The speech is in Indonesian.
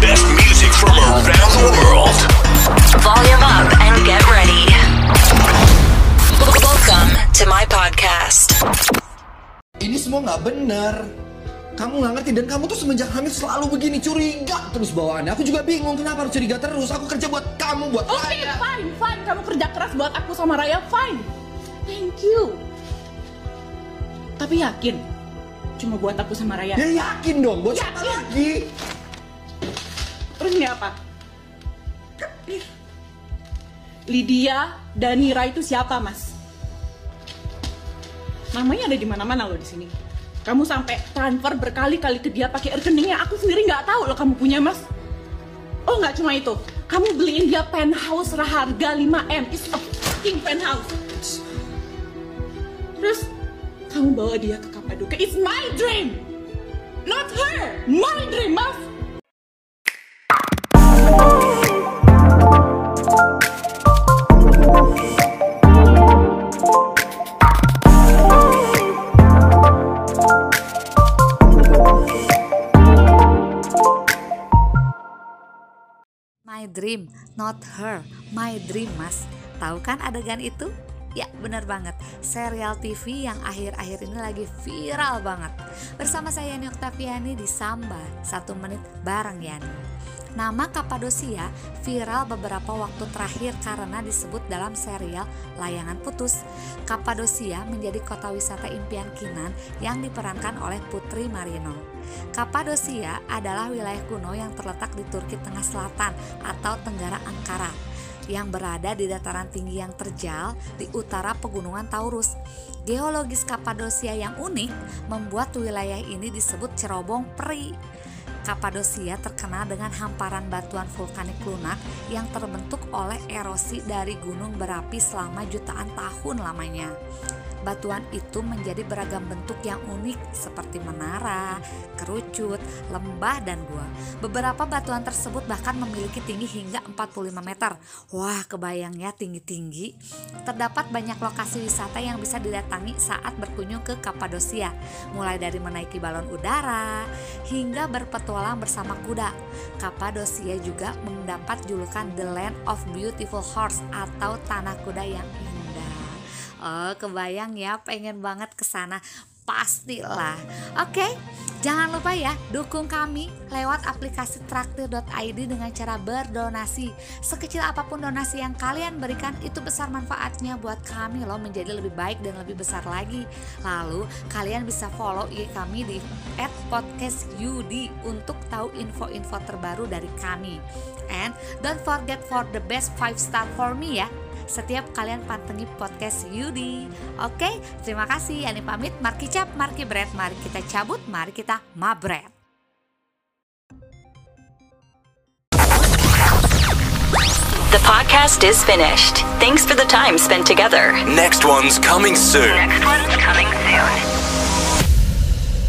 best music from around the world. Volume up and get ready. Welcome to my podcast. Ini semua nggak bener. Kamu nggak ngerti dan kamu tuh semenjak hamil selalu begini curiga terus bawaannya. Aku juga bingung kenapa harus curiga terus. Aku kerja buat kamu buat Oke, okay, fine, fine. Kamu kerja keras buat aku sama Raya, fine. Thank you. Tapi yakin cuma buat aku sama Raya? Ya yakin dong, buat siapa lagi? Ini apa? Lydia Danira itu siapa, Mas? Namanya ada di mana-mana loh di sini. Kamu sampai transfer berkali-kali ke dia pakai rekeningnya. Aku sendiri nggak tahu loh kamu punya, Mas. Oh, nggak cuma itu. Kamu beliin dia penthouse harga 5M. It's a fucking penthouse. Terus kamu bawa dia ke Kapadokia. It's my dream. Not her. My dream, Mas. Dream, not her. My dream, Mas. Tahu kan adegan itu? Ya, bener banget. Serial TV yang akhir-akhir ini lagi viral banget. Bersama saya Yani Oktaviani di Samba, satu menit bareng Yani. Nama Kapadosia viral beberapa waktu terakhir karena disebut dalam serial Layangan Putus. Kapadosia menjadi kota wisata impian Kinan yang diperankan oleh Putri Marino. Kapadosia adalah wilayah kuno yang terletak di Turki Tengah Selatan atau Tenggara Ankara yang berada di dataran tinggi yang terjal di utara pegunungan Taurus. Geologis Kapadosia yang unik membuat wilayah ini disebut cerobong peri. Kapadosia terkenal dengan hamparan batuan vulkanik lunak yang terbentuk oleh erosi dari gunung berapi selama jutaan tahun lamanya. Batuan itu menjadi beragam bentuk yang unik seperti menara, kerucut, lembah, dan gua. Beberapa batuan tersebut bahkan memiliki tinggi hingga 45 meter. Wah, kebayang ya tinggi-tinggi. Terdapat banyak lokasi wisata yang bisa didatangi saat berkunjung ke Kapadosia, mulai dari menaiki balon udara hingga berpetualang bersama kuda. Kapadosia juga mendapat julukan The Land of Beautiful Horse atau tanah kuda yang indah. Oh, kebayang ya, pengen banget ke sana. Pastilah. Oke, jangan lupa ya dukung kami lewat aplikasi traktir.id dengan cara berdonasi. Sekecil apa pun donasi yang kalian berikan itu besar manfaatnya buat kami loh menjadi lebih baik dan lebih besar lagi. Lalu kalian bisa follow IG kami di @podcastyud untuk tahu info-info terbaru dari kami. And don't forget for the best 5 star for me ya setiap kalian pantengi podcast Yudi. Oke, terima kasih. Yani pamit. Marki cap, marki bread. Mari kita cabut, mari kita mabret. The podcast is finished. Thanks for the time spent together. Next one's coming soon. Next one's coming soon.